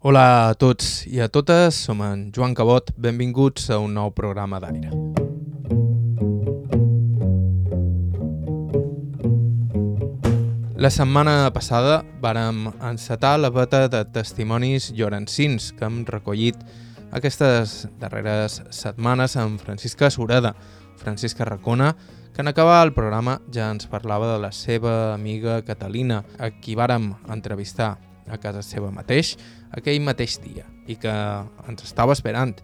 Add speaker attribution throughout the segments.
Speaker 1: Hola a tots i a totes, som en Joan Cabot, benvinguts a un nou programa d'aire. La setmana passada vàrem encetar la beta de testimonis llorencins que hem recollit aquestes darreres setmanes amb Francisca Sureda, Francisca Racona, que en acabar el programa ja ens parlava de la seva amiga Catalina, a qui vàrem entrevistar a casa seva mateix aquell mateix dia i que ens estava esperant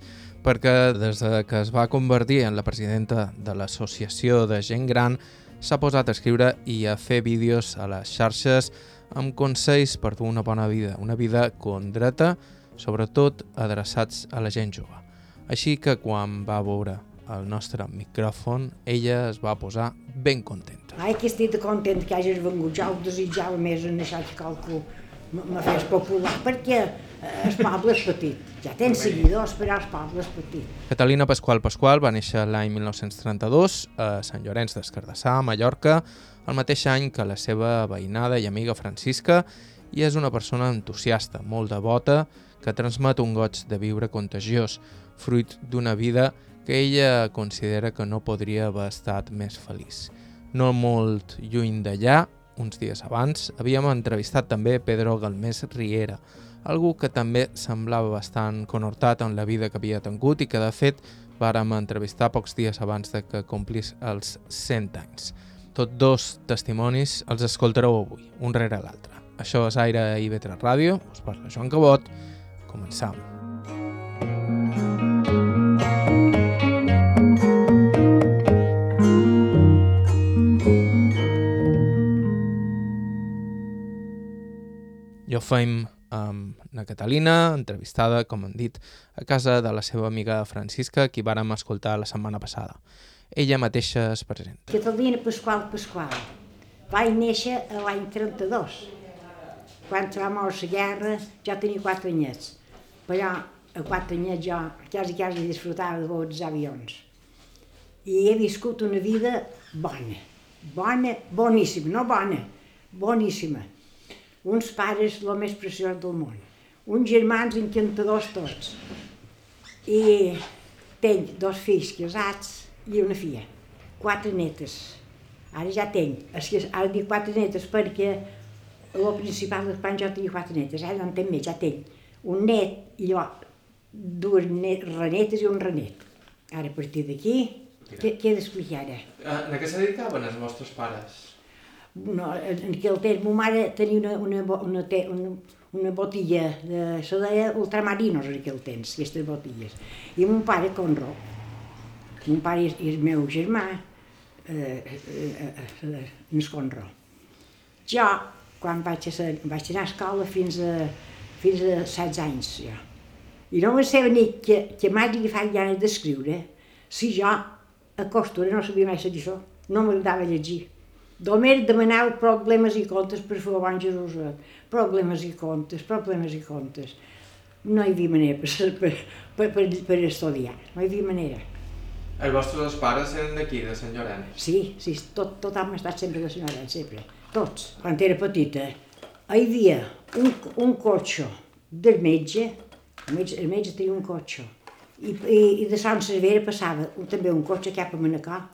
Speaker 1: perquè des que es va convertir en la presidenta de l'Associació de Gent Gran s'ha posat a escriure i a fer vídeos a les xarxes amb consells per dur una bona vida, una vida condreta, sobretot adreçats a la gent jove. Així que quan va veure el nostre micròfon, ella es va posar ben contenta.
Speaker 2: Ai, que estic content que hagis vengut, ja ho desitjava més en això que qualcú me fes popular, perquè eh, el poble és petit. Ja tens seguidors, però el poble és petit.
Speaker 1: Catalina Pasqual Pasqual va néixer l'any 1932 a Sant Llorenç d'Escardassà, a Mallorca, el mateix any que la seva veïnada i amiga Francisca, i és una persona entusiasta, molt devota, que transmet un goig de viure contagiós, fruit d'una vida que ella considera que no podria haver estat més feliç. No molt lluny d'allà, uns dies abans, havíem entrevistat també Pedro Galmés Riera, algú que també semblava bastant conhortat en la vida que havia tingut i que, de fet, vàrem entrevistar pocs dies abans de que complís els 100 anys. Tots dos testimonis els escoltareu avui, un rere l'altre. Això és Aire i Vetre Ràdio, us parla Joan Cabot, començam. Jo feim amb na Catalina, entrevistada, com han dit, a casa de la seva amiga Francisca, qui vàrem escoltar la setmana passada. Ella mateixa es presenta.
Speaker 2: Catalina Pasqual Pasqual. Vaig néixer l'any 32. Quan va moure la guerra ja tenia 4 anyets. Però a 4 anyets jo quasi quasi disfrutava de els avions. I he viscut una vida bona. Bona, boníssima, no bona, boníssima uns pares el més preciós del món, uns germans encantadors tots. I tenc dos fills casats i una filla, quatre netes. Ara ja tenc, ara dic quatre netes perquè el principal és quan jo tenia quatre netes, ara no en tenc més, ja tenc un net i jo dues net, renetes i un renet. Ara a partir d'aquí, què, què he d'explicar ara?
Speaker 1: A què se dedicaven els vostres pares?
Speaker 2: No, en aquell temps ma mare tenia una, una, una, una, una botilla, de, se deia ultramarinos en aquell temps, aquestes botilles. I mon pare Conro, mon pare i el meu germà, eh, eh, eh, eh, Conro. Jo, quan vaig, a ser, vaig anar a escola fins a, fins a 16 anys, ja. I no me sabia ni que, que m'hagi agafat ganes d'escriure si jo a costura no sabia mai dir això, no m'agradava llegir. Només demanava problemes i comptes per fer abans Jesús. Problemes i comptes, problemes i comptes. No hi havia manera per, per, per, per, per estudiar, no hi havia manera.
Speaker 1: Els vostres pares eren d'aquí, de Sant Llorenç?
Speaker 2: Sí, sí, tot, tot hem estat sempre de Sant Llorenç, sempre. Tots. Quan era petita, hi havia un, un cotxe del metge, el metge, el metge tenia un cotxe, i, i, i de Sant Cervera passava també un cotxe cap a Manacor,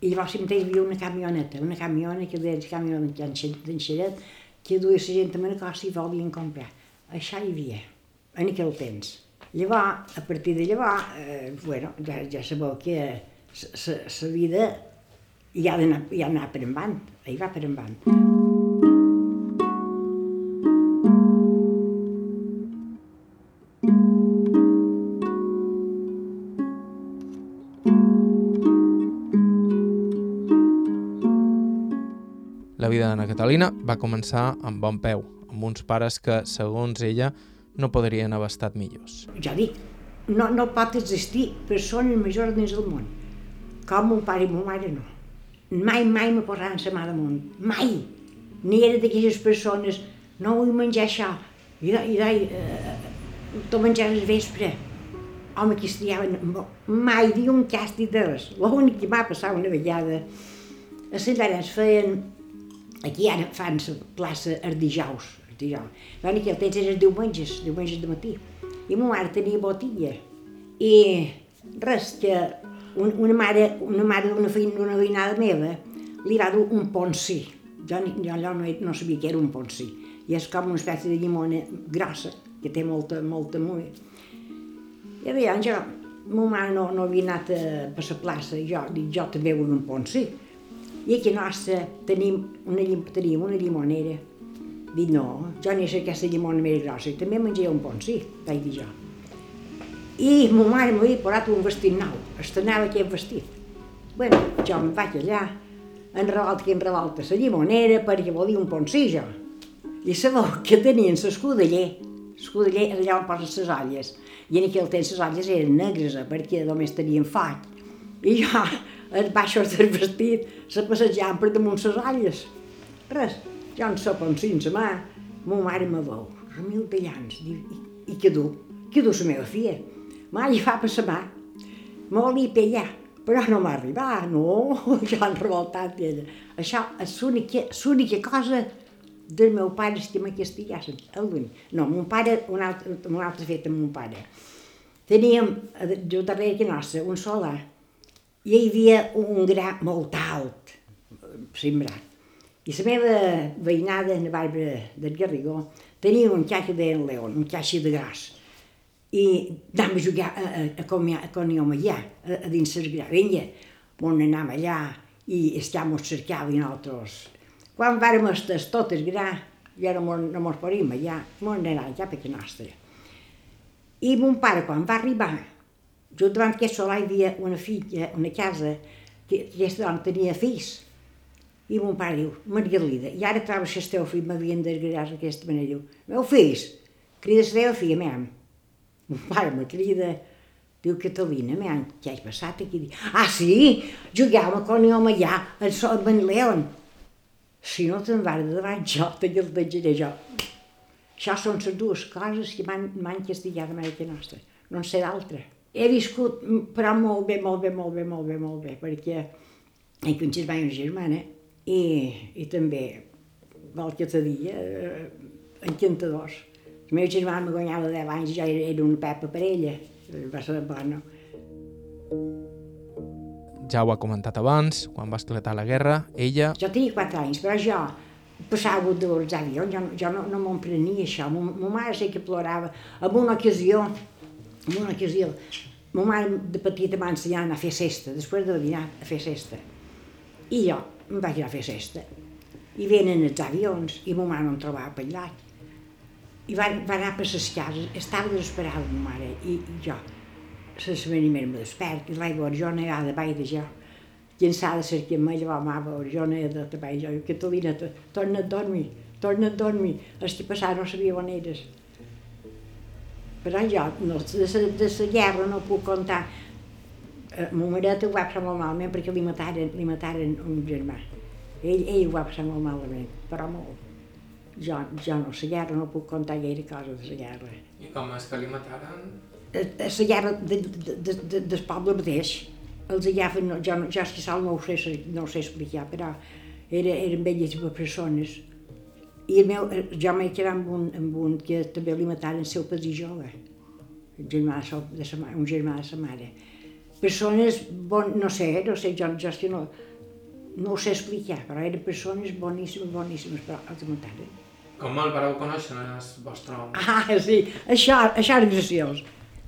Speaker 2: i sempre hi havia una camioneta, una camiona que deia camió d'enxeret, que duia la gent a Manacor si volien comprar. Això hi havia, en aquell temps. Llavors, a partir de llavors, eh, bueno, ja, ja sabeu que la vida hi ha d'anar per endavant, hi va per endavant.
Speaker 1: Vida d'Anna Catalina va començar amb bon peu, amb uns pares que, segons ella, no podrien haver estat millors.
Speaker 2: Ja dic, no, no pot existir persones majors dins del món, com mon pare i mon mare no. Mai, mai me posaran la mà damunt, mai! Ni era d'aquelles persones, no vull menjar això, i, i, i eh, tot menjar al vespre. Home, que estriaven, mai di un càstig de res. L'únic que m'ha passat una vegada, a Sant Llorenç feien Aquí ara fan la plaça els dijous, dir jo. Jo en aquell temps eren diumenges, diumenges de matí. I ma mare tenia botilla. I res, que un, una mare, una mare d'una una veïnada meva li va dur un poncí. Jo, jo allò no, no sabia que era un poncí. I és com una espècie de llimona grossa, que té molta, molta mulla. I llavors jo, ma mare no, no havia anat a, per la plaça, i jo dic, jo també vull un poncí. I aquí nostra tenim una, tenim una llimonera. Dic, no, jo n'he aquesta llimona més grossa, i també menjaré un poncí, vaig dir jo. I ma mare m'havia posat un vestit nou, estrenava aquest vestit. Bueno, jo em vaig allà, en revolta que en revolta la llimonera perquè volia un poncí jo. I sabeu que tenien l'escudeller, l'escudeller era allà on posen les olles, i en aquell temps les olles eren negres eh, perquè només tenien foc. I jo, en baixos del vestit, se passejava per damunt les olles. Res, jo en poncí en la mà, ma mare me veu, Ramil de llans, i, i, què du? Què du la meva filla? Ma li fa la mà, me volia pellar però no m'ha arribat, no, ja han revoltat ella. Això és l'única cosa del meu pare estima que estiguessin, l'únic. No, mon pare, un altre, un altre fet amb mon pare. Teníem, jo darrere que nostra, un solar, hi havia un gra molt alt, sembrat. I la meva veïnada, la Bàrbara del Garrigó, tenia un xaixo de León, un xaixo de gras i anàvem a jugar a, a, a, a com hi allà, a, a dins les gravenja, on anàvem allà i estàvem cercant nosaltres. Quan vàrem estar totes gra, ja no, no mos podíem allà, mos anàvem ja perquè nostra. I mon pare, quan va arribar, jo davant que sola hi havia una filla, una casa, que aquesta dona tenia fills. I mon pare diu, Margalida, i ara trobes que el teu fill m'havien desgraciat d'aquesta manera. Diu, meu fills, crides la teva filla, mem, mon pare me crida, diu Catalina, me què has passat aquí? Dic, ah, sí, jugàvem con home allà, en sol Ben León. Si no te'n vas de davant, jo te el deixaré jo. Això són les dues coses que m'han castigat a Amèrica Nostra. No en sé d'altra. He viscut, però molt bé, molt bé, molt bé, molt bé, molt bé, perquè he coneixit mai una germana i, i també, vol que te digui, eh, encantadors. El meu germà me guanyava 10 anys i jo era, era una pepa per ella. Va ser bona.
Speaker 1: Ja ho ha comentat abans, quan va esclatar la guerra, ella...
Speaker 2: Jo tenia 4 anys, però jo passava de dels avions, jo, jo no, no m'ho prenia això. Ma mare sé que plorava. En una ocasió, en una ocasió, ma mare de petita m'ha ensenyat a fer cesta, després de dinar a fer cesta. I jo em vaig anar a fer cesta. I venen els avions i ma mare no em trobava per allà i va, va anar per les cases, estava desesperada ma mare, i, i jo, setmana me despert, i l'aigua orjona era baix de jo, llançada a cercar amb ella, la mava orjona de treball, jo, Catalina, torna a dormir, torna a dormir, el que passava no sabia on eres. Però jo, no, de, la, de la guerra no puc contar, eh, mon marit ho va passar molt malament perquè li mataren, li mataren un germà. Ell, ell ho va passar molt malament, però molt jo, jo no, la guerra no puc contar gaire coses de la guerra.
Speaker 1: I com és que li mataren?
Speaker 2: A, eh, la guerra de, de, de, de, del poble mateix, els agafen, no, jo, jo és que sol no ho sé, no ho sé explicar, però era, eren velles persones. I el meu, eh, jo m'he quedat amb un, amb un que també li mataren el seu padrí jove, un germà de sa, un germà de sa mare. Persones, bon, no sé, no sé, jo, jo que no, no ho sé explicar, però eren persones boníssimes, boníssimes, però els mataren.
Speaker 1: Com el vareu conèixer el vostre home?
Speaker 2: Ah, sí, això, això és graciós.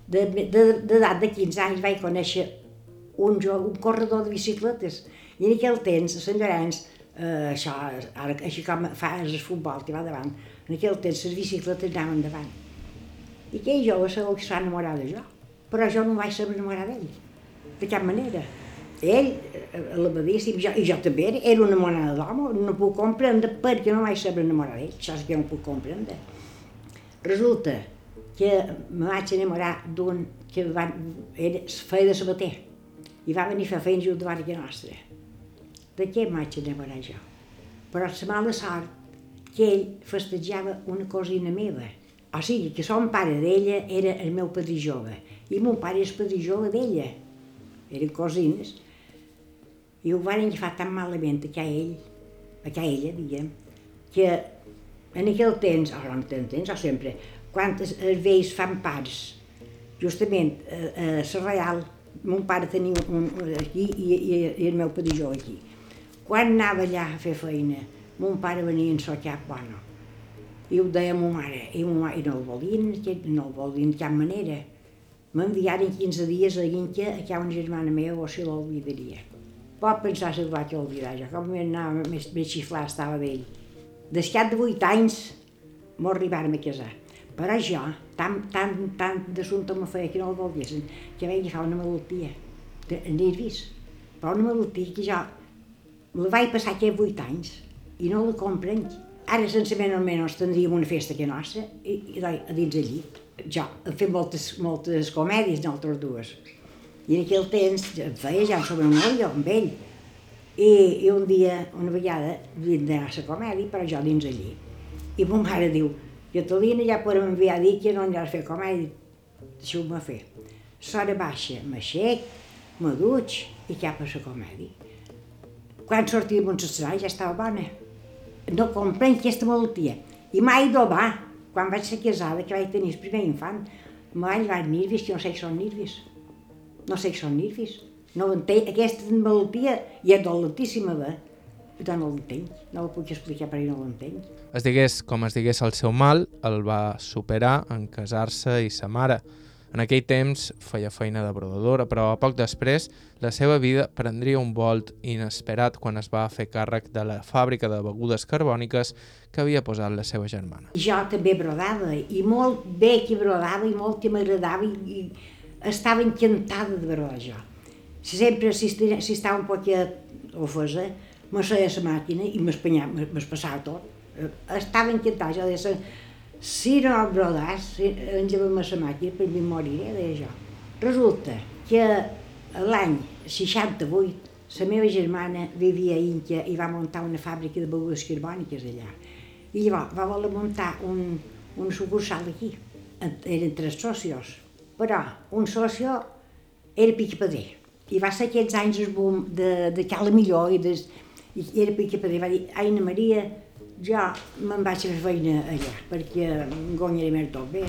Speaker 2: D'edat de, de, de 15 anys vaig conèixer un, jo, un corredor de bicicletes. I en aquell temps, a Sant Llorenç, eh, això, ara, així com fa el futbol que va davant, en aquell temps les bicicletes anaven davant. I aquell jove segur que s'ha enamorat de jo, però jo no vaig saber enamorar d'ell, de cap manera ell, elevadíssim, jo, i jo també era, era una monada d'home, no puc comprendre perquè no vaig saber enamorar d'ell, això és que no puc comprendre. Resulta que me vaig enamorar d'un que va, era, feia de sabater i va venir a fer feina davant de nostra. De què em vaig enamorar jo? Però la mala sort que ell festejava una cosina meva. O sigui, que son pare d'ella era el meu padrí jove i mon pare és padrí jove d'ella. Eren cosines i ho van agafar tan malament a ell, a ella, diguem, que En aquell temps, o en temps, o sempre, quan els, els vells fan pares, justament a, a Real, mon pare tenia un, un aquí i, i, i el meu padijó aquí. Quan anava allà a fer feina, mon pare venia en so cap, bueno, i ho deia a ma mare, i, ma mare, i no el volien, no el volien de cap manera. M'enviaren 15 dies a Inca, a casa una germana meva, o si l'olvidaria. Pot pensar si el vaig oblidar, jo com anava més, més xiflar estava d'ell. Descat de 8 anys m'ho arribaren a casar. Però jo, tant, tant, tant d'assumpte me feia que no el volguessin, que vaig agafar una malaltia, de nervis, però una malaltia que jo la vaig passar aquests 8 anys i no la comprenc. Ara, sense menys menys, tindríem una festa que nostra i, i a dins el llit. Jo fent moltes, moltes comèdies, nosaltres dues. I en aquell temps feia ja sobre un olio amb ell. I, I un dia, una vegada, vam anar a la comèdia, però jo dins llit. I ma mare diu, Catalina ja podem enviar a dir que no aniràs a fer comèdia. Deixeu-me fer. S'hora baixa, m'aixec, me duig i cap a la comèdia. Quan sortíem un l'escenari ja estava bona no comprenc aquesta malaltia. I mai do va, quan vaig ser casada, que vaig tenir el primer infant, mai vaig nervis, que no sé què són nervis. No sé què són nervis. No entenc, aquesta malaltia i és dolentíssima, bé. Però no l'entenc, no la puc explicar perquè no l'entenc.
Speaker 1: Es digués com es digués el seu mal, el va superar en casar-se i sa mare. En aquell temps feia feina de brodadora, però a poc després la seva vida prendria un volt inesperat quan es va fer càrrec de la fàbrica de begudes carbòniques que havia posat la seva germana.
Speaker 2: Jo també brodava, i molt bé que brodava, i molt que m'agradava, i, i estava encantada de brodar jo. Sempre, si, si estava un poc ofesa, me seia la màquina i m'espassava tot. Estava encantada, jo deia, si no el brodàs, si engegem a la màquina, per mi moriré, deia jo. Resulta que l'any 68 la meva germana vivia a Inca i va muntar una fàbrica de begudes carbòniques allà. I llavors va voler muntar un, un sucursal aquí. Eren tres socios. Però un socio era picapader. I va ser aquests anys el boom de, de Cala Millor i, de, i era picapader. Va dir, Aina Maria, jo me'n vaig a fer feina allà, perquè guanyaré més tot bé.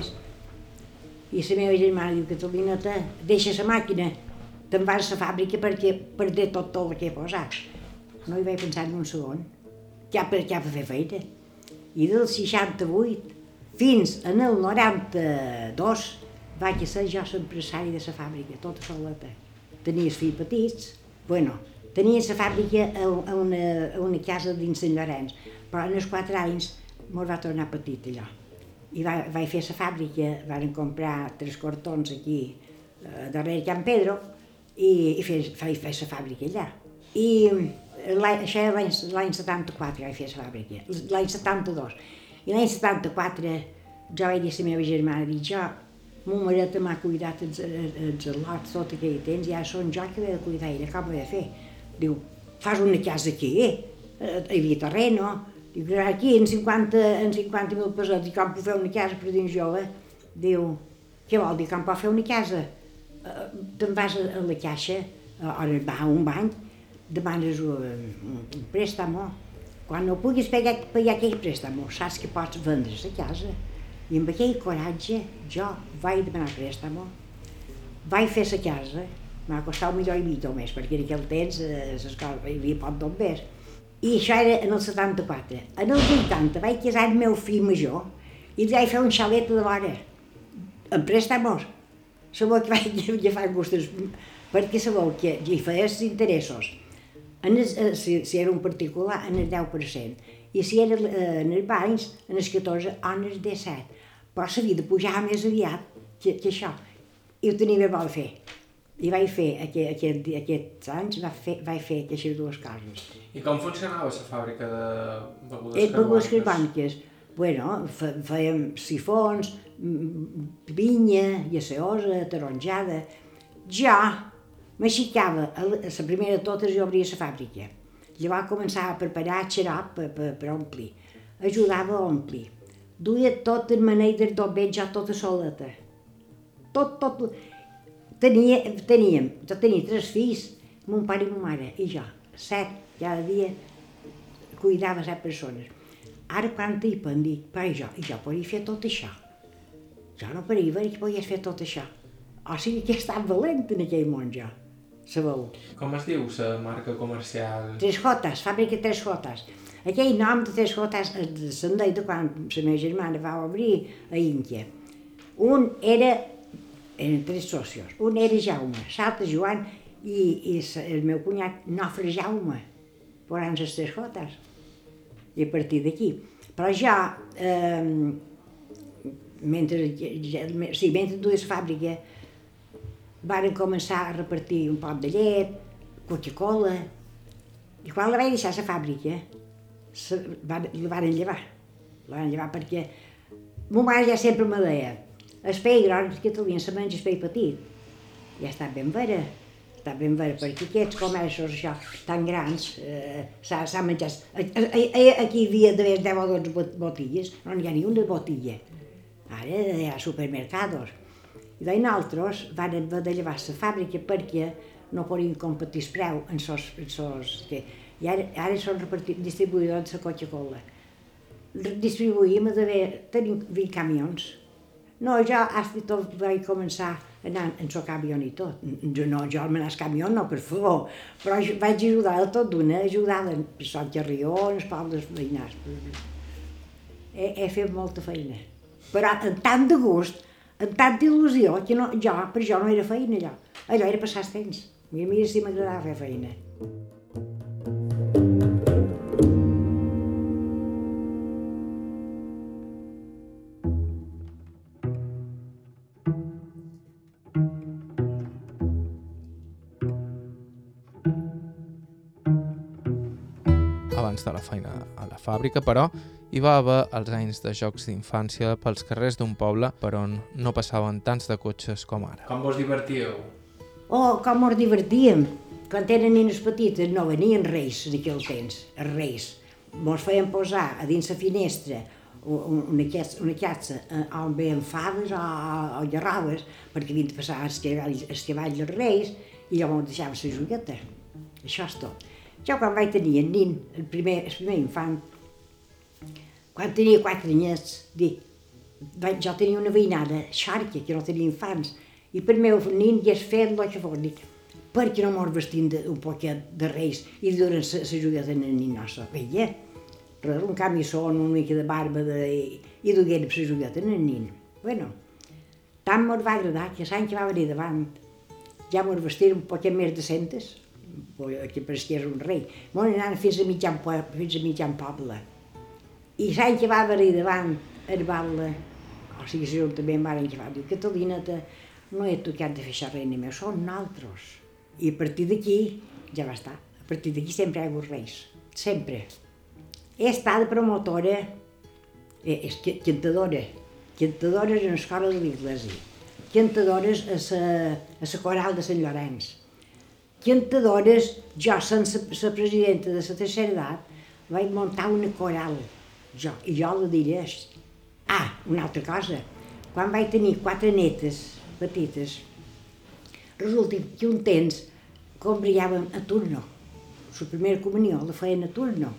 Speaker 2: I la meva germana diu, Catalineta, deixa la màquina, te'n vas a la fàbrica perquè perdé tot, tot el que he posat. No hi vaig pensar ni un segon, cap, cap a fer feina. I del 68 fins en el 92 vaig ser jo l'empresari de la fàbrica, tota soleta. Tenia els fills petits, bueno, tenia la fàbrica a una, a una casa dins Sant Llorenç, però en els quatre anys mos va tornar petit allò. I va, vaig fer la fàbrica, van comprar tres cortons aquí eh, darrere Can Pedro i, i fer, vaig fer la fàbrica allà. I això era l'any 74 vaig fer la fàbrica, l'any 72. I l'any 74 jo vaig dir a la meva germana, dic, jo, mon marit m'ha cuidat els, els lots tot aquell temps, ja són jo que he de cuidar ella, com ho he de fer? Diu, fas una casa aquí, eh? Hi havia terreno, Dic, aquí en 50, en 50 mil pesats, i com puc fer una casa per dins jove? Diu, què vol dir, com pot fer una casa? Uh, Te'n vas a, la caixa, on va a un banc, demanes un, un préstec, quan no puguis pagar, pagar aquell préstec, saps que pots vendre la casa. I amb aquell coratge jo vaig demanar préstec, vaig fer la casa, m'ha costat un milió i mig més, perquè en aquell temps eh, hi havia poc bombers. I això era en el 74. En el 80 vaig casar el meu fill major i li vaig fer un xalet de vora, en préstamos. Sabeu que vaig agafar gustos, perquè sabeu que hi feia els interessos. En el, eh, si, si era un particular, en el 10%, i si era eh, en els bancs, en el 14 o en el 17. Però s'havia de pujar més aviat que, que això. I ho tenia vol fer. I vaig fer, aquest, aquest, aquests anys, vaig fer, vaig fer aquestes dues coses.
Speaker 1: I com funcionava la fàbrica de begudes
Speaker 2: carbòniques? Begudes carbòniques. Bueno, fèiem sifons, vinya, llaceosa, taronjada. Jo m'aixicava, a la primera de totes jo obria la fàbrica. Llavors començava a preparar xarop per, per, per omplir. Ajudava a omplir. Duia tot el manell del dobet jo tota soleta. Tot, tot Tenia, teníem, jo tenia tres fills, mon pare i ma mare, i jo, set, cada dia cuidava set persones. Ara quan t'hi pen dic, però jo, jo podria fer tot això. Jo no veure que podies fer tot això. O sigui que he estat valent en aquell món jo, sabeu.
Speaker 1: Com es diu la marca comercial?
Speaker 2: Tres Jotes, fàbrica Tres Jotes. Aquell nom de Tres Jotes se'n deia de quan la meva germana va obrir a Índia. Un era, eren tres socios, un era Jaume, l'altre Joan i, i el meu cunyat Nofre Jaume, posant les Tres Jotes. I a partir d'aquí. Però jo, eh, mentre, sí, mentre dues fàbriques, varen començar a repartir un pot de llet, Coca-Cola, i quan la vaig deixar la fàbrica, se, van, la van llevar. La van llevar perquè mon mare ja sempre me deia el peix gros que Catalunya se menja el peix petit. Ja està ben vera, està ben vera, perquè aquests comerços això, tan grans eh, s'ha menjat. Aquí hi havia d'haver 10 o 12 botilles, no n'hi ha ni una botilla. Ara hi ha supermercados. I de nosaltres van haver de llevar la fàbrica perquè no podien competir el preu en sos, en sos, que, i ara, ara són distribuïdors de Coca-Cola. Distribuïm a d'haver, tenim 20 camions. No, jo fins tot vaig començar anar en el camió i tot. Jo no, jo al menar camió no, per favor, però vaig ajudar a tot d'una, ajudar a Sant Carrió, els pobles veïnats. He, he fet molta feina. Però amb tant de gust, amb tanta il·lusió, que no, jo, per jo no era feina allò. Allò era passar el temps. Mira, mira si m'agradava fer feina.
Speaker 1: Fàbrica, però hi va haver els anys de jocs d'infància pels carrers d'un poble per on no passaven tants de cotxes com ara. Com vos divertíeu?
Speaker 2: Oh, com ens divertíem! Quan eren nens petites no venien reis d'aquell temps, els reis. Mos feien posar a dins la finestra una, una catxa eh, on veien faves o, o llarraues perquè havien de passar els cavalls, els cavalls dels reis i llavors deixaven la jogueta. Això és tot. Jo quan vaig tenir el nin, el primer, el primer infant, quan tenia quatre anyets, dic, jo tenia una veïnada, xarca, que no tenia infants, i per meu nin ja feien el que fos, dic, per què no mos vestim de, un poquet de reis i donen la jogueta al nin nostre? Veia, però un camissón, una mica de barba de, i dugueren la jogueta al nin. Bueno, tant mos va agradar que l'any que va venir davant ja mos vestim un poquet més decentes, que pareixia un rei. M'on anant fins a mitjan, fins a mitjan poble. I l'any que va venir davant el batle, o sigui, l'Ajuntament va va dir, Catalina, te, no he tocat de fer això reina meu, són naltros. I a partir d'aquí ja va estar. A partir d'aquí sempre hi ha hagut reis. Sempre. He estat promotora, eh, és cantadora, cantadora en l'escola de l'Iglesi, cantadores a la, a la coral de Sant Llorenç, cantadores, jo, sense la presidenta de la tercera edat, vaig muntar una coral, jo, i jo la diré. Ah, una altra cosa, quan vaig tenir quatre netes petites, resulta que un temps combriàvem a turno. La primera comunió la feien a turno.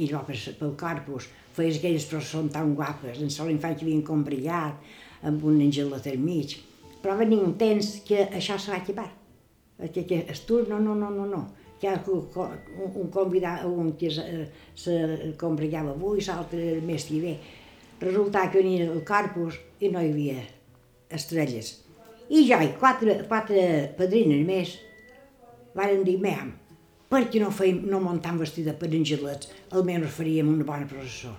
Speaker 2: I jo, pel corpus, feies aquelles processons tan guapes, en sol infant que havien combriat, amb un angelet al mig. Però venia un temps que això se va acabar que, que es turno, no, no, no, no. Que un, un convidat, un que se, se congregava avui, l'altre mes que ve. Resulta que venia el corpus i no hi havia estrelles. I jo i quatre, quatre padrines més varen dir, mem, per què no, feim, no muntam vestida per angelets, almenys faríem una bona processó.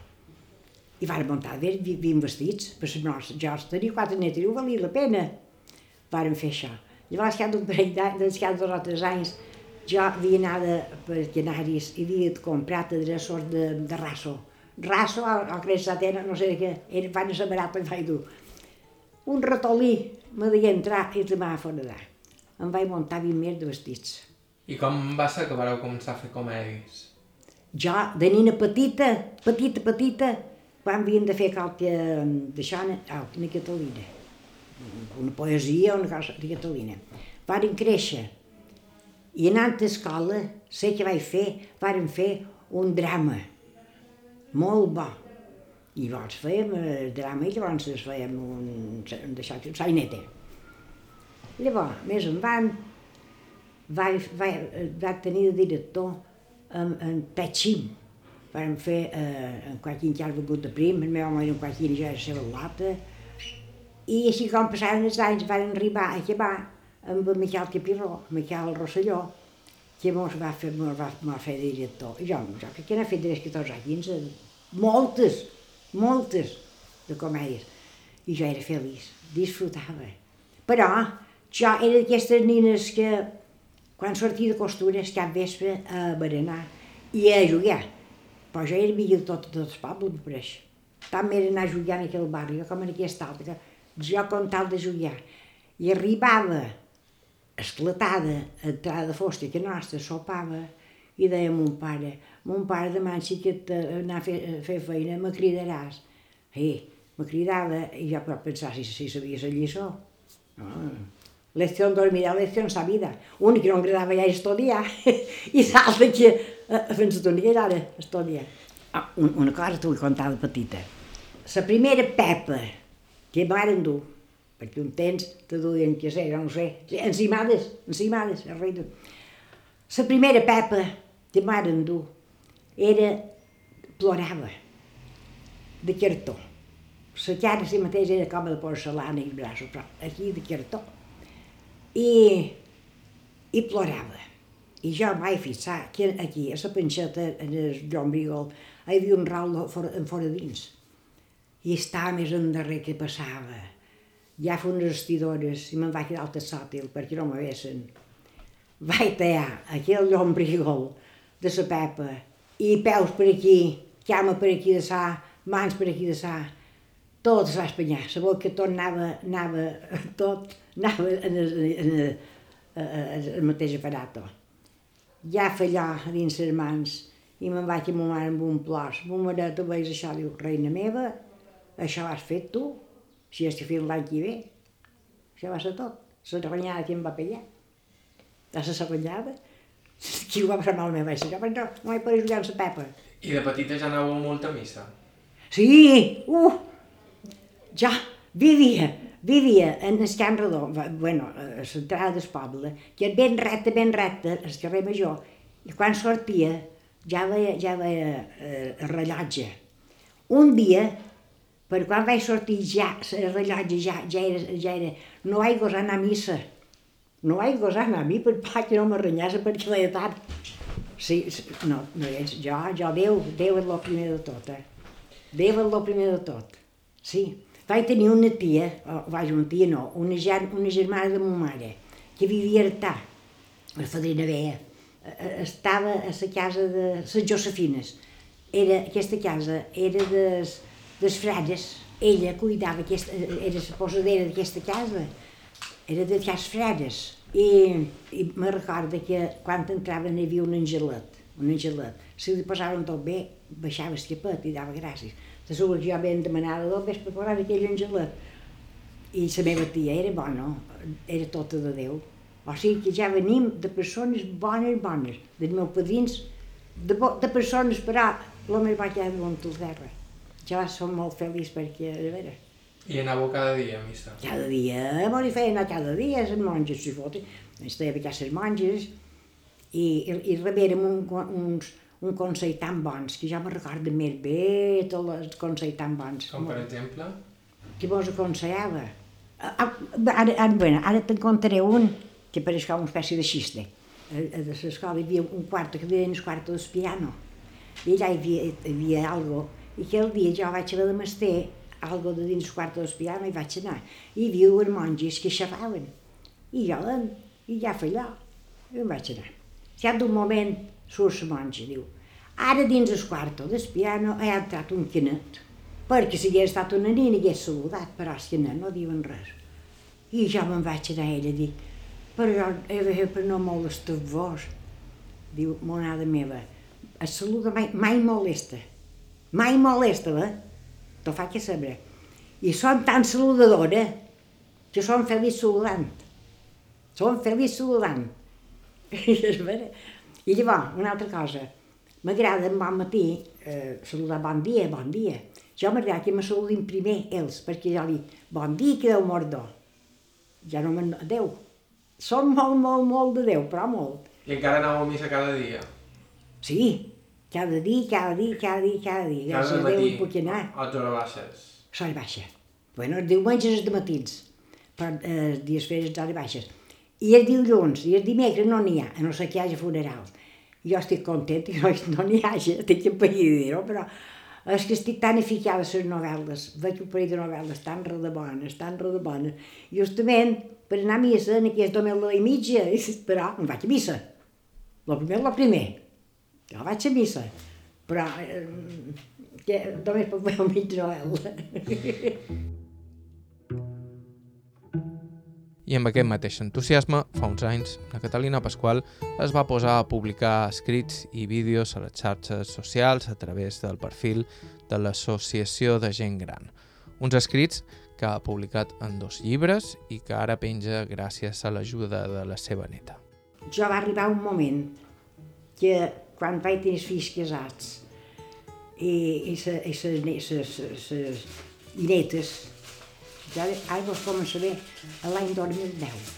Speaker 2: I van muntar bé, ben vestits, per les nostres. Jo tenia quatre netes i ho valia la pena. Varen fer això. Llavors, cada un parell d'anys, cada dos o tres anys, jo havia anat per Canaris i havia comprat adreços de, de raso. Raso o, o cresta tena, no sé què, era, van a la i vaig dur. Un ratolí me deia entrar i tornar a fora d'allà. Em vaig muntar 20 més de vestits.
Speaker 1: I com va ser que vareu començar a fer comèdies?
Speaker 2: Jo, de nina petita, petita, petita, quan havien de fer qualque d'això, oh, una Catalina una poesia, una cosa de Catalina. Varen créixer. I anant a escola, sé que vaig fer, varen fer un drama, molt bo, I llavors fèiem el drama i llavors fèiem un, un d'això, un sainete. Llavors, més endavant, vaig, vaig, vaig tenir de director en, en Petxim. Vam fer eh, en qualquin que ha vingut de prim, el meu home era en qualquin ja era seva lota. I així com passaven els anys van arribar a acabar amb en Miquel Capiró, Miquel Rosselló, que mos va fer, mos va, mos fer director. I jo, jo crec que n'he fet des 14 anys, moltes, moltes de comèdies. I jo era feliç, disfrutava. Però jo era d'aquestes nines que quan sortia de costures cap vespre a berenar i a jugar. Però jo era millor de tot, tot el poble, per això. Tant m'era anar a jugar en aquell barri com en aquesta altra, jo com tal de jugar. I arribava esclatada, entrada de fosca que nostra, sopava, i deia a mon pare, mon pare demà si que anar a fer, a fer feina me cridaràs. I me cridava i jo per pensar si, si sabia la lliçó. No. Lección dormirà, lección sabida. Un que no em agradava ja estudiar i l'altre que eh, fins a tornar ara estudiar. Ah, un, una cosa t'ho contar de petita. La primera pepa que m'han dur, perquè un temps te duien, que sé, no sé, encimades, encimades, de... La primera pepa que m'han dur era, plorava, de cartó. La cara si mateix era com de porcelana i braços, però aquí de cartó. I, i plorava. I jo em vaig fixar que aquí, a la panxeta, en el llombrigol, hi havia un rau fora, en fora dins. I estava més endarrer que passava. Ja fa unes estidores i me'n vaig quedar al sòtil perquè no m'avessin. Vaig tallar aquell llombrigol de la pepa i peus per aquí, cama per aquí de sa, mans per aquí de sa, tot es va espanyar, la boca tot anava, anava, tot anava en el, en el, en el mateix aparato. Ja fallà dins les mans i me'n vaig a ma mare amb un plors. Ma mare, tu veus això? Diu, reina meva, això has fet tu, si has de fer l'any que ve. Això va ser tot. La renyada que em va pegar. La serranyada. Qui ho va passar malament va ser jo, però no, no vaig poder jugar amb la Pepa.
Speaker 1: I de petita ja anàveu molt a missa?
Speaker 2: Sí, uh, ja vivia, vivia en el Camp Redó, bueno, a l'entrada del poble, que era ben recte, ben recte, al carrer Major, i quan sortia ja veia, ja veia eh, el rellotge. Un dia, per quan vaig sortir ja, el rellotge ja, ja, era, ja era, no vaig gosar anar a missa, no vaig gosar anar a mi per pa que no m'arrenyés perquè feia tard. Sí, no, no és, jo, jo, Déu, Déu és el primer de tot, eh? Déu és el primer de tot, sí. Vaig tenir una tia, o vaja, una tia no, una, ger, una germana de ma mare, que vivia a Artà, a Fadrina Vea. Estava a la casa de les Josefines. Era, aquesta casa era des, des frares. Ella cuidava, aquesta, era la posadera d'aquesta casa. Era de les frares. I, i me recorda que quan entraven hi havia un angelet, un angelet. Si li posaven tot bé, baixava el capet i dava gràcies de que jo ben demanava dos vés per aquell angelet. I la meva tia era bona, era tota de Déu. O sigui que ja venim de persones bones, bones, dels meus padrins, de, de persones, però la meva va quedar a terra. Jo som molt feliç perquè, de veure.
Speaker 1: I anàveu cada dia a missa?
Speaker 2: Cada dia, bon, i feien anar cada dia, les monges, si fot, ens deia que les monges, i, i, i rebérem un, uns, un consell tan bons, que jo me recordo més bé tots els consells tan bons.
Speaker 1: Com per exemple?
Speaker 2: Qui vos aconsellava? Ara, ara, bueno, ara te'n contaré un que pareix com una espècie de xiste. A, a l'escola hi havia un quarto que deien el quarto del piano. I allà hi havia, hi havia algo. I aquell dia jo vaig haver de mester algo de dins quarto del piano i vaig anar. I dues monges que xerraven. I jo, i ja feia allò. I em vaig anar. Si d'un moment surt la monja, diu, ara dins el quarto del piano ha entrat un canet, perquè si hagués estat una nina hagués saludat, però els canets no diuen res. I jo me'n vaig anar a ella a dir, però de fer per no molestar-vos. Diu, monada meva, a saluda mai, mai molesta, mai molesta, eh? T'ho fa que saber. I són tan saludadora que són feliç saludant. Són feliç saludant. I llavors, una altra cosa, m'agrada en bon matí eh, saludar bon dia, bon dia. Jo m'agrada que me saludin primer ells, perquè jo li bon dia, que Déu mordó. Ja no me'n... Déu. Som molt, molt, molt de Déu, però molt.
Speaker 1: I encara aneu a missa cada dia?
Speaker 2: Sí, cada dia, cada dia, cada dia, cada dia. Gràcies
Speaker 1: Cada
Speaker 2: a Déu hi puc anar.
Speaker 1: a hores baixes.
Speaker 2: Hora baixa. Bueno, els diumenges de matins, però eh, els dies feres hora baixes. I els dilluns i els dimecres no n'hi ha, a no ser que hi hagi funeral. Jo estic content que no, no n'hi hagi, estic dir-ho, però és que estic tan eficada a les novel·les, veig un parell de novel·les tan redebones, tan redebones, justament per anar a missa en aquest domel i mitja, però em vaig a missa. Lo primer, lo primer. Jo vaig a missa, però eh, que només puc veure mig novel·la.
Speaker 1: I amb aquest mateix entusiasme, fa uns anys, la Catalina Pasqual es va posar a publicar escrits i vídeos a les xarxes socials a través del perfil de l'Associació de Gent Gran. Uns escrits que ha publicat en dos llibres i que ara penja gràcies a l'ajuda de la seva neta.
Speaker 2: Jo va arribar un moment que quan vaig tenir els fills casats i, ses netes, ja ara vos començo a veure l'any 2010.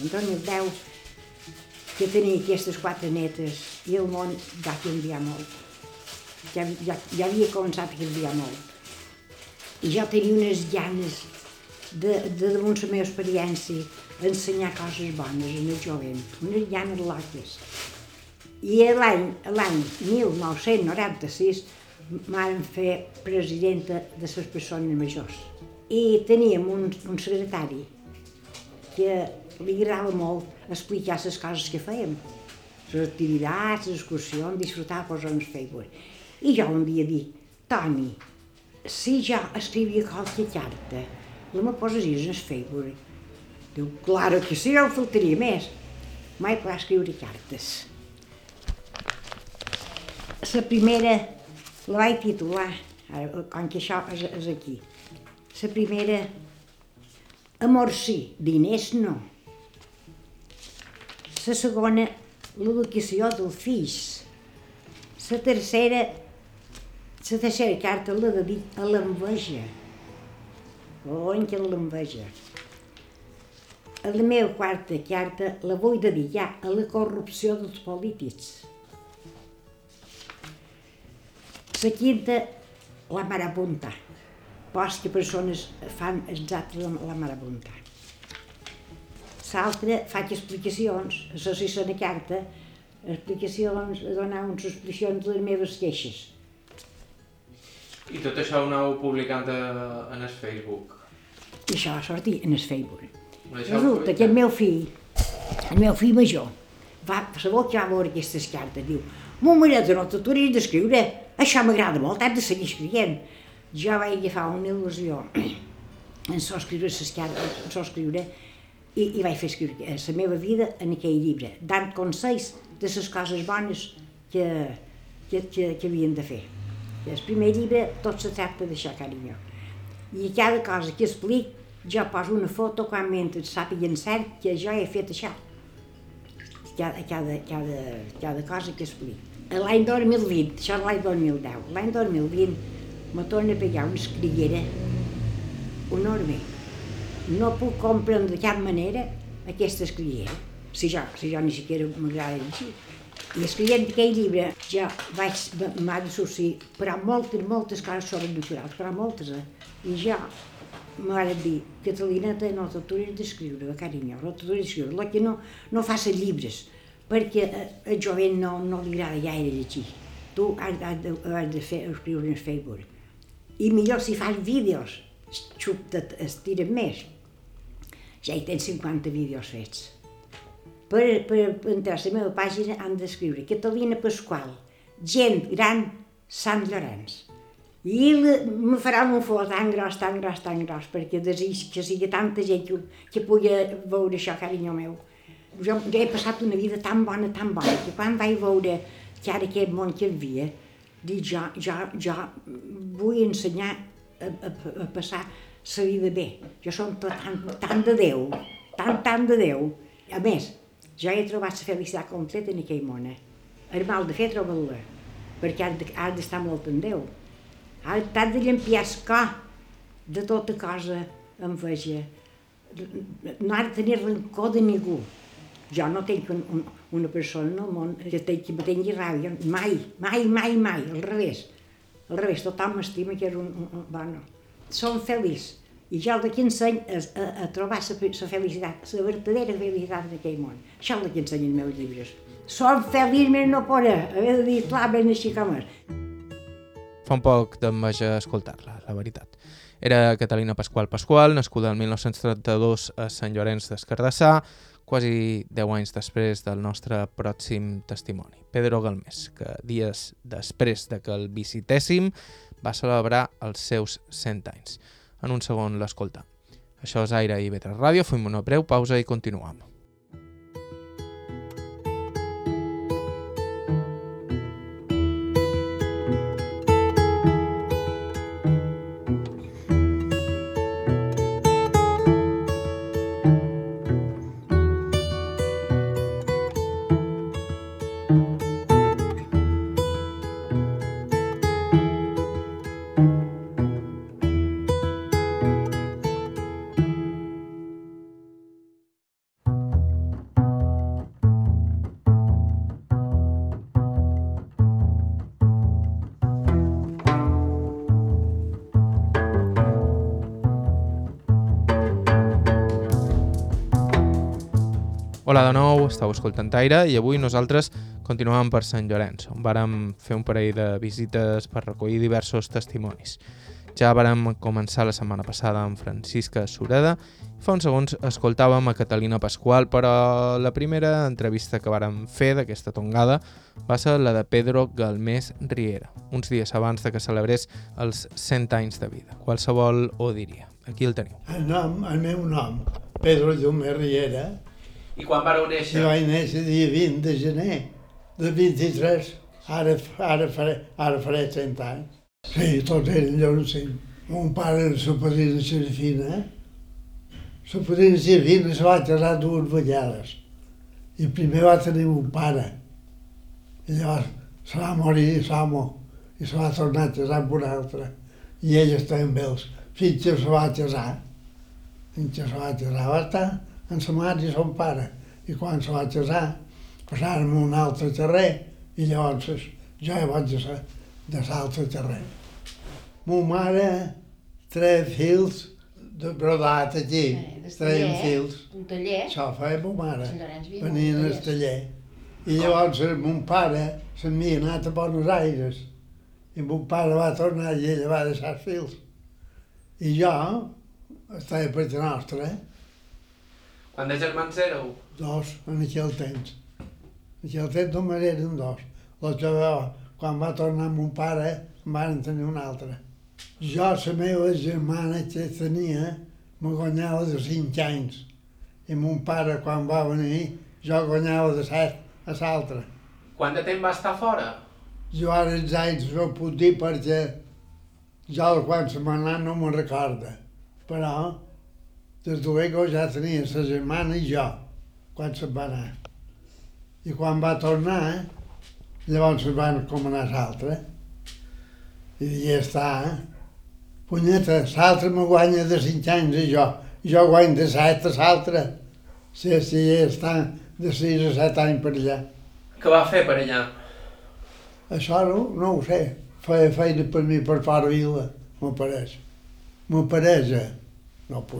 Speaker 2: L'any 2010 que tenia aquestes quatre netes i el món va canviar molt. Ja, ja, ja havia començat a canviar molt. I jo tenia unes ganes de, de damunt la meva experiència, ensenyar coses bones en el jovent, unes ganes loques. I l'any l'any 1996 m'han fer presidenta de les persones majors. I teníem un, un secretari que li agradava molt explicar les coses que fèiem, les activitats, les excursions, disfrutar, posar-nos Facebook. I jo un dia dic, Toni, si jo escrivia qualque carta, la me posaries en el Facebook? Diu, claro que sí, no em faltaria més. Mai podrà escriure cartes. La primera la vaig titular, ara, com que això és, és aquí. La primera, amor sí, diners no. La segona, l'educació dels fills. La tercera, la tercera carta la dedic a l'enveja. On que l'enveja. La meva quarta carta la vull dedicar a la corrupció dels polítics. La quinta, la marabunta. Pos que persones fan exacte la, marabunta. L'altra, faig explicacions, la sisena carta, explicacions, donar unes explicacions de les meves queixes.
Speaker 1: I tot això ho aneu publicant en el Facebook?
Speaker 2: I això va sortir en el Facebook.
Speaker 1: Això
Speaker 2: Resulta que el meu fill, el meu fill major, va saber que va veure aquestes cartes, diu, Mareta, no t'ho hauries d'escriure, això m'agrada molt, has de seguir escrivint. Jo vaig agafar una il·lusió en so escriure cartes, en so escriure, i, i vaig fer escriure la meva vida en aquell llibre, dant consells de les coses bones que, que, que, que havien de fer. El primer llibre tot se tracta d'això, carinyo. I cada cosa que explic, jo poso una foto quan mentre sàpiguen cert que jo he fet això. Cada, cada, cada, cada cosa que explic. L'any 2020, això és l'any 2010, l'any 2020 me torna a pegar una escriguera enorme. No puc comprendre de cap manera aquesta escriguera, si jo, si jo ni siquiera m'agrada llegir. I escrivint aquell llibre jo vaig, m'ha de sortir, però moltes, moltes coses sobrenaturals, però moltes, eh? I jo m'ha dir, Catalineta, no t'atures d'escriure, carinyo, no t'atures d'escriure, la que no, no facis llibres, perquè el jovent no, no li agrada gaire llegir. Tu has, has, de, has de fer, escriure en Facebook. I millor si fas vídeos, xup, estiren més. Ja hi tens 50 vídeos fets. Per, per, per entrar a la meva pàgina han d'escriure Catalina Pasqual, gent gran, Sant Llorenç. I me faran un fort tan gros, tan gros, tan gros, perquè desig que sigui tanta gent que, que pugui veure això, carinyo meu. Jo, jo he passat una vida tan bona, tan bona, que quan vaig veure que ara aquest món que havia, dic jo, jo, jo vull ensenyar a, a, a passar la vida bé. Jo som tant, tant de Déu, tant, tant de Déu. A més, jo he trobat la felicitat completa en aquell món. eh? El mal de fer trobar-la, perquè has de- has d'estar molt en Déu. T'has de llampiar el cor de tota cosa em feia. No ha de tenir rancor de ningú. Jo no tinc un, un, una persona el món que, tingui, que me tingui ràbia. Mai, mai, mai, mai. Al revés. Al revés, tothom m'estima que és un, un, un... Bueno, som feliç. I jo el que ensenyo és a, a trobar la felicitat, la verdadera felicitat d'aquell món. Això és el que ensenyo els meus llibres. Som feliç més no poder, haver de dir clar ben així com és.
Speaker 1: Fa un poc d'enveja escoltar-la, la veritat. Era Catalina Pasqual Pasqual, nascuda el 1932 a Sant Llorenç d'Escardassà, quasi 10 anys després del nostre pròxim testimoni, Pedro Galmés, que dies després de que el visitéssim va celebrar els seus 100 anys en un segon l'escolta. Això és Aire i Vetre Ràdio, fem una breu pausa i continuem. Estàu escoltant Aire i avui nosaltres continuem per Sant Llorenç, on vàrem fer un parell de visites per recollir diversos testimonis. Ja vàrem començar la setmana passada amb Francisca Sureda fa uns segons escoltàvem a Catalina Pasqual, però la primera entrevista que vàrem fer d'aquesta tongada va ser la de Pedro Galmés Riera, uns dies abans de que celebrés els 100 anys de vida. Qualsevol ho diria. Aquí el teniu.
Speaker 3: El nom, el meu nom, Pedro Galmés Riera,
Speaker 1: i quan vareu néixer?
Speaker 3: Jo vaig néixer dia 20 de gener de 23. Ara, ara, faré, ara faré 100 anys. Sí, tots eren llorocins. Mon pare era la padrina Serafina. La padrina Serafina se va casar dues vegades. I primer va tenir un pare. I llavors se va morir l'amo i se va tornar a casar amb un altre. I ella també els fins que se va casar. Fins que se va casar va estar en sa mare i son pare. I quan se va casar, passàrem a un altre terrer i llavors jo ja vaig de, de l'altre terrer. Mo mare tres fils de brodat aquí,
Speaker 4: Eh,
Speaker 3: treien fils.
Speaker 4: Un taller.
Speaker 3: Això feia mo mare, venien al taller. I llavors eh, mon pare se'n havia anat a Buenos Aires i mon pare va tornar i ella va deixar els fils. I jo estava per la nostra, eh?
Speaker 1: Quan de germans éreu?
Speaker 3: dos en aquell temps. En aquell temps només eren dos. El que quan va tornar mon pare, en van tenir un altre. Jo, la meva germana que tenia, me guanyava de cinc anys. I mon pare, quan va venir, jo guanyava de set a l'altre.
Speaker 1: Quant de temps va estar fora?
Speaker 3: Jo ara els anys no puc dir perquè jo quan se anat no me'n recorda. Però des de luego ja tenia la germana i jo quan se'n va anar. I quan va tornar, llavors se'n van comanar l'altre. I ja està, eh? Punyeta, l'altre me guanya de cinc anys i jo. Jo guany de set a l'altre. Sí, sí, ja està de sis a set anys per allà.
Speaker 1: Què va fer per allà?
Speaker 3: Això no, no ho sé. Feia feina per mi per fora vila, m'apareix. M'apareix. eh? No puc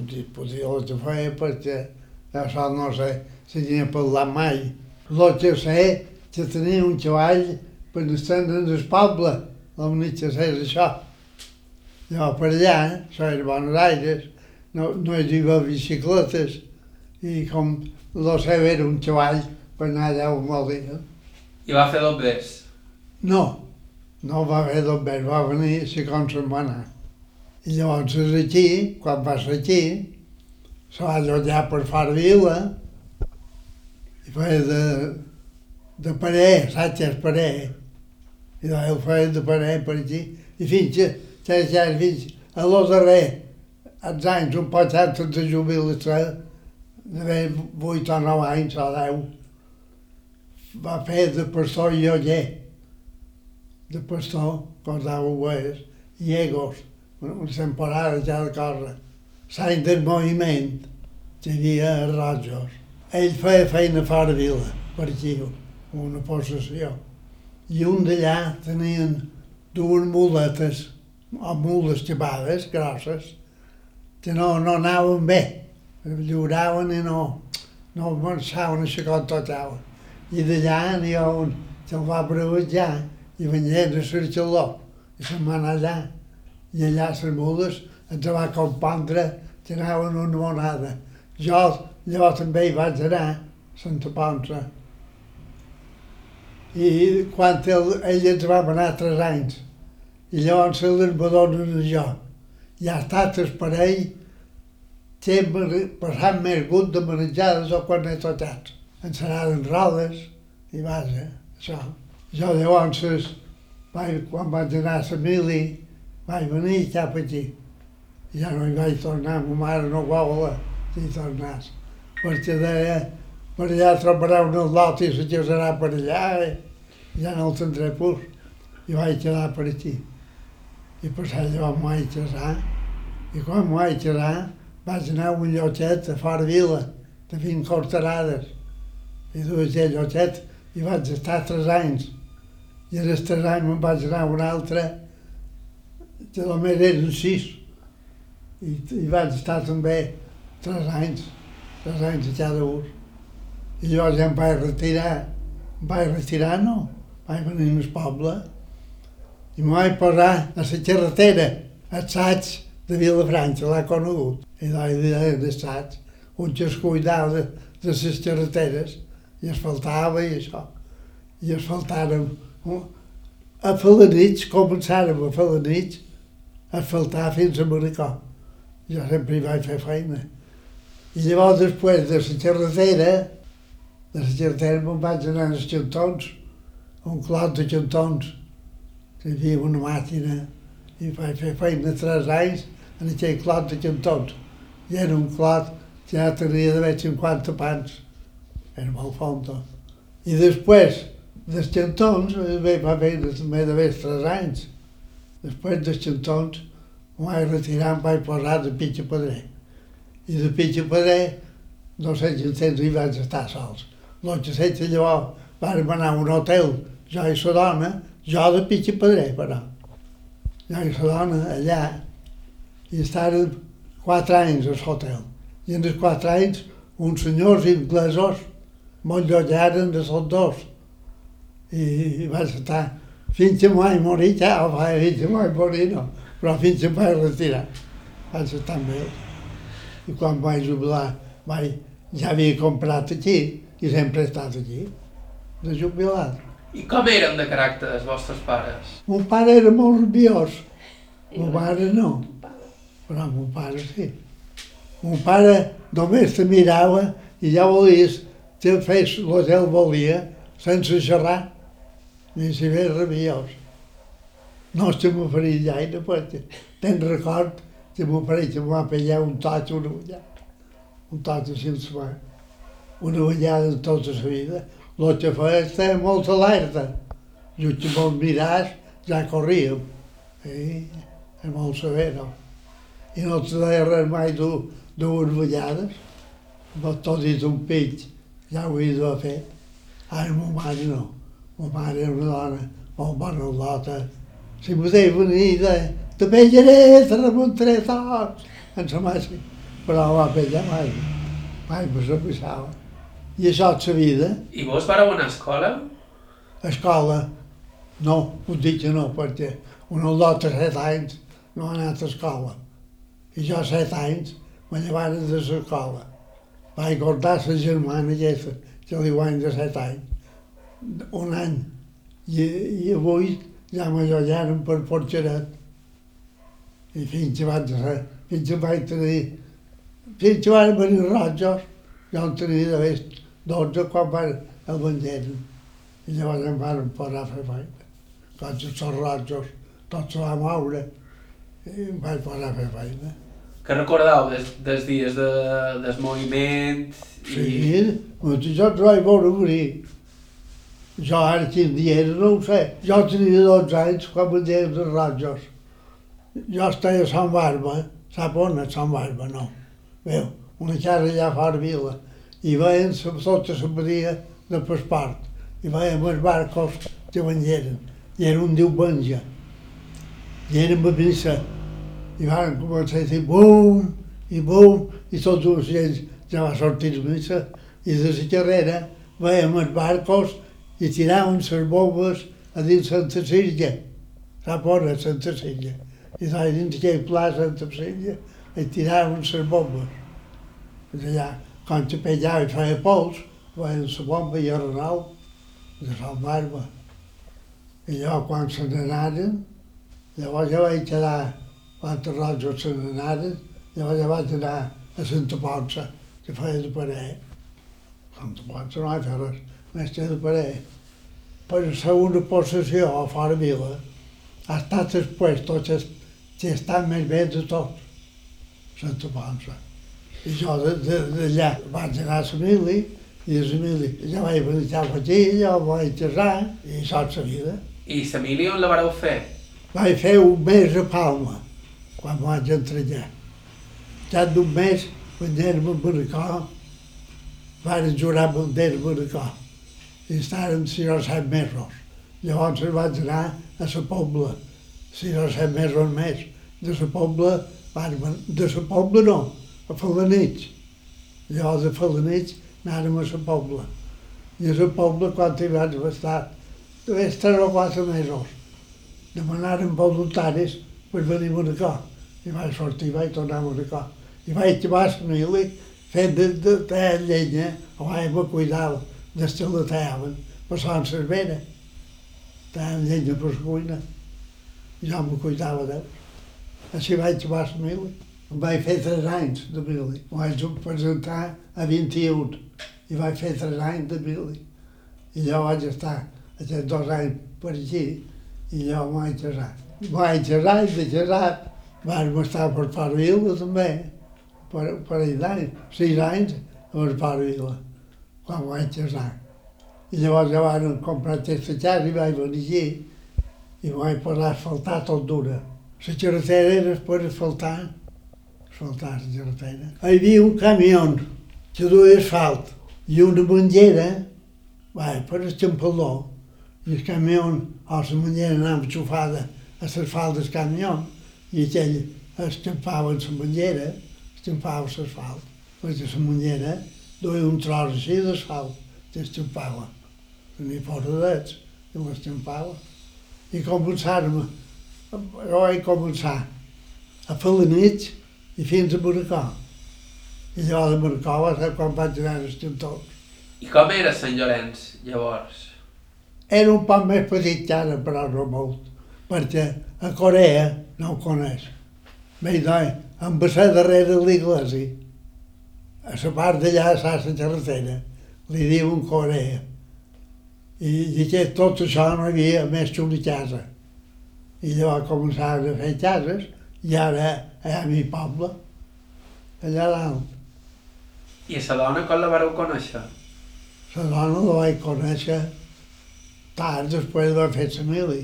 Speaker 3: dir, puc dir el que feia perquè això no sé si n'hi ha parlat mai. El que sé que tenia un cavall per estendre'n el poble. L'únic que sé és això. Jo per allà, eh? això era Buenos Aires, no, no hi havia bicicletes i com el seu era un cavall per anar allà on volia.
Speaker 1: I va fer doblers.
Speaker 3: No, no va haver d'obert, va venir si com se'n va anar. I llavors és aquí, quan va ser aquí, se va allotjar per fora vila i feia de, de parer, Sánchez parer. I doncs ell feia de parer per aquí. I fins que, ja, fins a lo darrer, els anys, un pot antes de jubilació, d'haver 8 o 9 anys o 10, va fer de pastor i oller de pastor, com ho és, i agost, una temporada ja de cosa. L'any del moviment, hi havia a Rojos. Ell feia feina fora vila, per aquí, una possessió. I un d'allà tenien dues muletes, o mules xapades, grosses, que no, no anaven bé. Lliuraven i no, no marxaven així com tocaven. I d'allà n'hi ha un que el va brevetjar i venia de Cercheló i se'n va anar allà. I allà les mules ens va compondre que anaven una monada. Jo llavors també hi vaig anar, Santa Ponsa. I quan el, ell ens va anar tres anys, i llavors se les m'adonen a jo. I ha estat el parell sempre passant més gut de menjades o quan he tocat. Ens anaven rodes i vaja, això. Jo llavors, quan vaig anar a la mili, vaig venir cap aquí. I ja no hi vaig tornar, ma mare no vola que hi tornàs. Perquè deia, per allà trobarà un lot i se casarà per allà i ja no el tindré pur. I vaig quedar per aquí. I per això llavors m'ho vaig casar. I quan m'ho vaig casar, vaig anar a un llotget a fora vila, de 20 cortarades. I dues de llotget i vaig estar tres anys. I els tres anys me'n vaig anar a un altre, que només eren sis. I, I vaig estar també tres anys, tres anys a cada un. I llavors ja em vaig retirar. Em vaig retirar, no? Vaig venir al poble i m'ho vaig posar a la carretera, assaig de Vilafranca, l'ha conegut. I vaig dir d'assaig, un que es cuidava de, de les carreteres i es faltava i això. I es faltàrem. A fer la nit, començàrem a fer la nit, a faltar fins a Maricó. Jo sempre hi vaig fer feina. I llavors, després de la carretera, de la carretera me'n vaig anar als cantons, un clot de cantons, que hi havia una màquina, i vaig fer feina tres anys en aquell clot de cantons. I era un clot que ja tenia d'haver 50 pans. Era molt fonta. I després dels cantons, bé, va bé, també d'haver tres anys. Després dels cantons, em vaig retirar, em vaig posar de pitxa pedrer. I de pitxa pedrer, no sé quin temps hi vaig estar sols. El que sé que llavors vàrem anar a un hotel, jo i la dona, jo de pitxa pedrer, però. Jo i la dona allà, i estàvem quatre anys al hotel. I en els quatre anys, uns senyors inglesos m'enllotjaren de tots dos. I, i vaig estar fins que m'ho vaig morir, ja, fins que m'ho vaig morir, no, però fins que em vaig retirar. Vaig estar amb. I quan vaig jubilar, vaig, ja havia comprat aquí i sempre he estat aquí, de jubilat.
Speaker 1: I com eren de caràcter els vostres pares?
Speaker 3: Mon pare era molt rabiós, mon mare no, però mon pare sí. Mon pare només te mirava i ja volies que fes el que ell volia sense xerrar, ni si bé rabiós. No se m'oferia gaire perquè te'n record que m'oferia que m'ho va pegar un tot una vegada. Un tot així ens va. Una vegada en tota la vida. El que feia estava molt alerta. I el que me'l miràs ja corríem. Sí, és molt severo. I no te deia res mai du, dues vegades. Va tot dit un pit, ja ho he d'haver fet. Ara ma mare no. Ma mare era una dona molt bona lota. Si venir, de, te pellaré, te remuntaré tots. En sa mare, però va pellar mai. Mai me se passava. I això és la vida.
Speaker 1: I vos vareu anar a escola?
Speaker 3: Escola, no, us dic que no, perquè un lot de set anys no ha anat a escola. I jo set anys me llevaren de l'escola. Vaig guardar la germana aquesta, que li guany de set anys, un any. I, i avui ja me llollaren per Porxeret. I fins que vaig, fins que vaig tenir, fins que van venir rojos, jo en tenia d'haver 12 quan van el vengeren. I llavors em van posar a fer feina. Tots els rojos, tot se va moure i em vaig posar a fer feina.
Speaker 1: Que recordeu des, dels dies de, del moviment?
Speaker 3: Sí, doncs jo vaig veure morir. Jo ara quin dia era no ho sé. Jo tenia 12 anys quan me deien els rojos. jo estava a Sant Barba, sap on és Sant Barba, no? Veu, una casa allà fora vila, i veien tota la badia de Pasport, i veiem els barcos que vengueren, i era un diumenge, i érem a missa, i van començar a dir bum, i bum, i tots els ocells ja va sortir a missa, i de la carrera veiem els barcos i tiraven les bombes a dins Santa sap on és Santa Silla, i allà dins aquell pla Santa Silla i tiraven les bombes. I allà, quan te pellava i feia pols, veien la bomba i el renau de Barba. I jo, quan se n'anaren, llavors jo vaig quedar, quan els rojos se n'anaren, llavors jo vaig anar a Santa Ponça, que feia de parer. Santa Ponça no vaig fer res, més que de parer. Per la segona possessió a fora vila, ha estat el puesto que, que està més bé de tot, Santa Ponça. I jo d'allà vaig anar a Samili, i a Samili ja vaig venir a Fatilla, vaig casar, i això és la vida.
Speaker 1: I Samili on la vareu fer?
Speaker 3: Vaig fer un mes a Palma, quan vaig entrar allà. Ja d'un mes, quan érem a Maricó, van jurar bandera a Maricó. I estàvem sis o set mesos. Llavors vaig anar a la Pobla, sis o set mesos més. De la Pobla, de la Pobla no, a Falanits. Llavors a Falanits anàrem a la Pobla. I a la Pobla, quan hi vaig estar, tres o quatre mesos demanaren voluntaris per venir a Monacó. I vaig sortir, vaig tornar a Monacó. I vaig acabar a Samili fent de, de, de llenya, o vaig a cuidar des que la tallaven, passant cervera. Tallaven llenya per la cuina. I jo me cuidava d'ell. Així vaig acabar a Samili. Em vaig fer tres anys de mili. Em vaig presentar a 21 i vaig fer tres anys de mili. I jo vaig estar aquests dos anys per aquí i jo em vaig casar. Em vaig casar i de casat vam estar per Parvila també, per, per d'anys, sis anys per Parvila, quan vaig casar. I llavors ja van comprar aquesta casa i vaig venir aquí i vaig posar a asfaltar tot dura. La carretera era per asfaltar, asfaltar la carretera. Hi havia un camió que duia asfalt i una bandera, va, per escampador, i el camió, o la manera anava xufada a l'asfalt del camió, i aquell escampava la manllera, escampava l'asfalt, perquè la manllera duia un tros així d'asfalt, que escampava. Tenia fora d'ells, i l'escampava. I començàrem, jo vaig començar a fer la nit i fins a Maracó. I llavors a Maracó va ser quan vaig anar als cantons.
Speaker 1: I com era Sant Llorenç, llavors?
Speaker 3: Era un poc més petit que ara, però no molt, perquè a Corea no ho coneix. Bé, doncs, em va ser darrere de l'església. A la part d'allà, a la carretera, li diuen Corea. I, i que tot això no hi havia més que una casa. I llavors començaven a fer cases, i ara allà a mi poble, allà dalt.
Speaker 1: I a la dona com la vareu conèixer?
Speaker 3: La dona la vaig conèixer tard, després de fer la mili.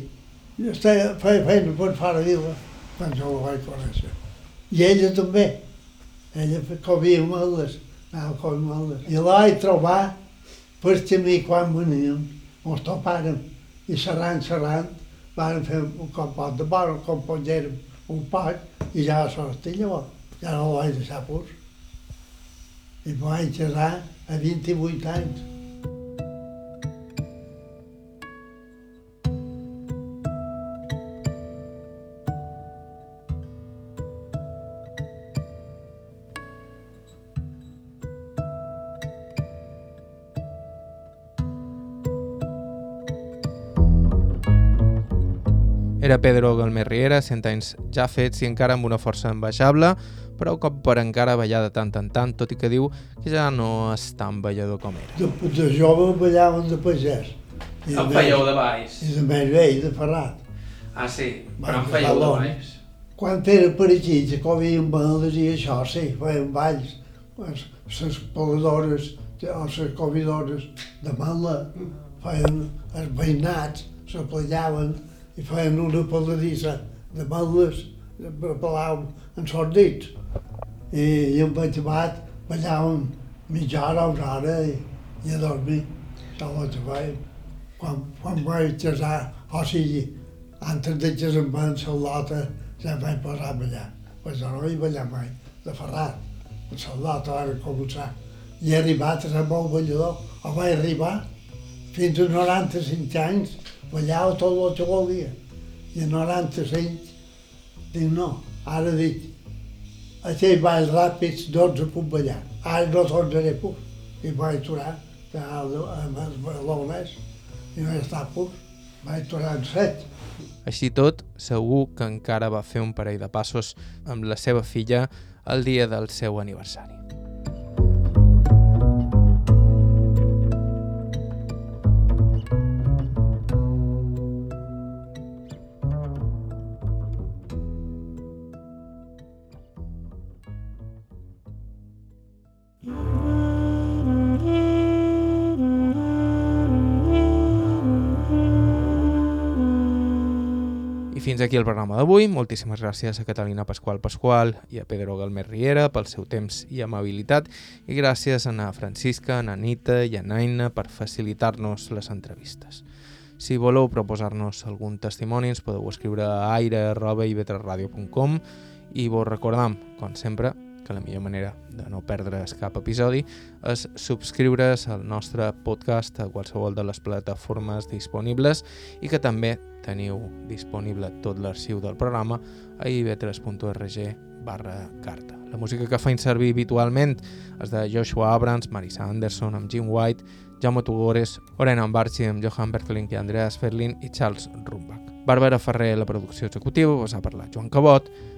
Speaker 3: Jo estava, feina per fora vila quan jo la vaig conèixer. I ella també. Ella comia meldes, anava a meldes. I la vaig trobar per camí quan veníem, ens topàrem. I xerrant, xerrant, van fer un compot de bon, un compot d'érem, un pot, i ja va sortir llavors. Ja no la vaig deixar pur. I vaig casar a 28 anys.
Speaker 1: Era Pedro Galmer Riera, 100 anys ja fets i encara amb una força envejable, però com per encara ballar de tant en tant, tot i que diu que ja no és tan ballador com era.
Speaker 3: De, de jove ballaven de pagès. I de
Speaker 1: fèieu de baix.
Speaker 3: I de més vell, de Ferrat.
Speaker 1: Ah, sí, però
Speaker 3: de
Speaker 1: fèieu de baix.
Speaker 3: Quan era per aquí, que comien baldes i això, sí, feien balls. Les, paladores o les comidores de mala feien els veïnats, se plegaven i feien una paladissa de males balàvem en els dits. I, i em vaig bat, ballàvem mitja hora, una hora i, i a dormir. Això ho vaig Quan, quan vaig casar, o sigui, antes de casar-me en Salota, ja em vaig posar a ballar. Però jo no vaig ballar mai, de Ferrat. En Salota va començar. I he arribat a ser molt ballador. O vaig arribar fins a 95 anys, ballava tot el que volia. I a 95 dic no, ara dic, aquells balls ràpids, 12 puc ballar. Ara no tornaré puc. I vaig aturar amb el balonès i vaig estar pur. Vaig tornar en set.
Speaker 1: Així tot, segur que encara va fer un parell de passos amb la seva filla el dia del seu aniversari. Aquí el programa d'avui. Moltíssimes gràcies a Catalina Pasqual Pasqual i a Pedro Galmer Riera pel seu temps i amabilitat i gràcies a Francisca, a Anita i a Naina per facilitar-nos les entrevistes. Si voleu proposar-nos algun testimoni ens podeu escriure a aire.ivetresradio.com i vos recordam, com sempre, que la millor manera de no perdre's cap episodi és subscriure's al nostre podcast a qualsevol de les plataformes disponibles i que també teniu disponible tot l'arxiu del programa a ib3.org barra carta. La música que faig servir habitualment és de Joshua Abrams, Marisa Anderson amb Jim White, Jaume Tugores, Orena Ambarchi amb Johan Bertling i Andreas Ferlin i Charles Rumbach. Bàrbara Ferrer, la producció executiva, us ha parlat Joan Cabot,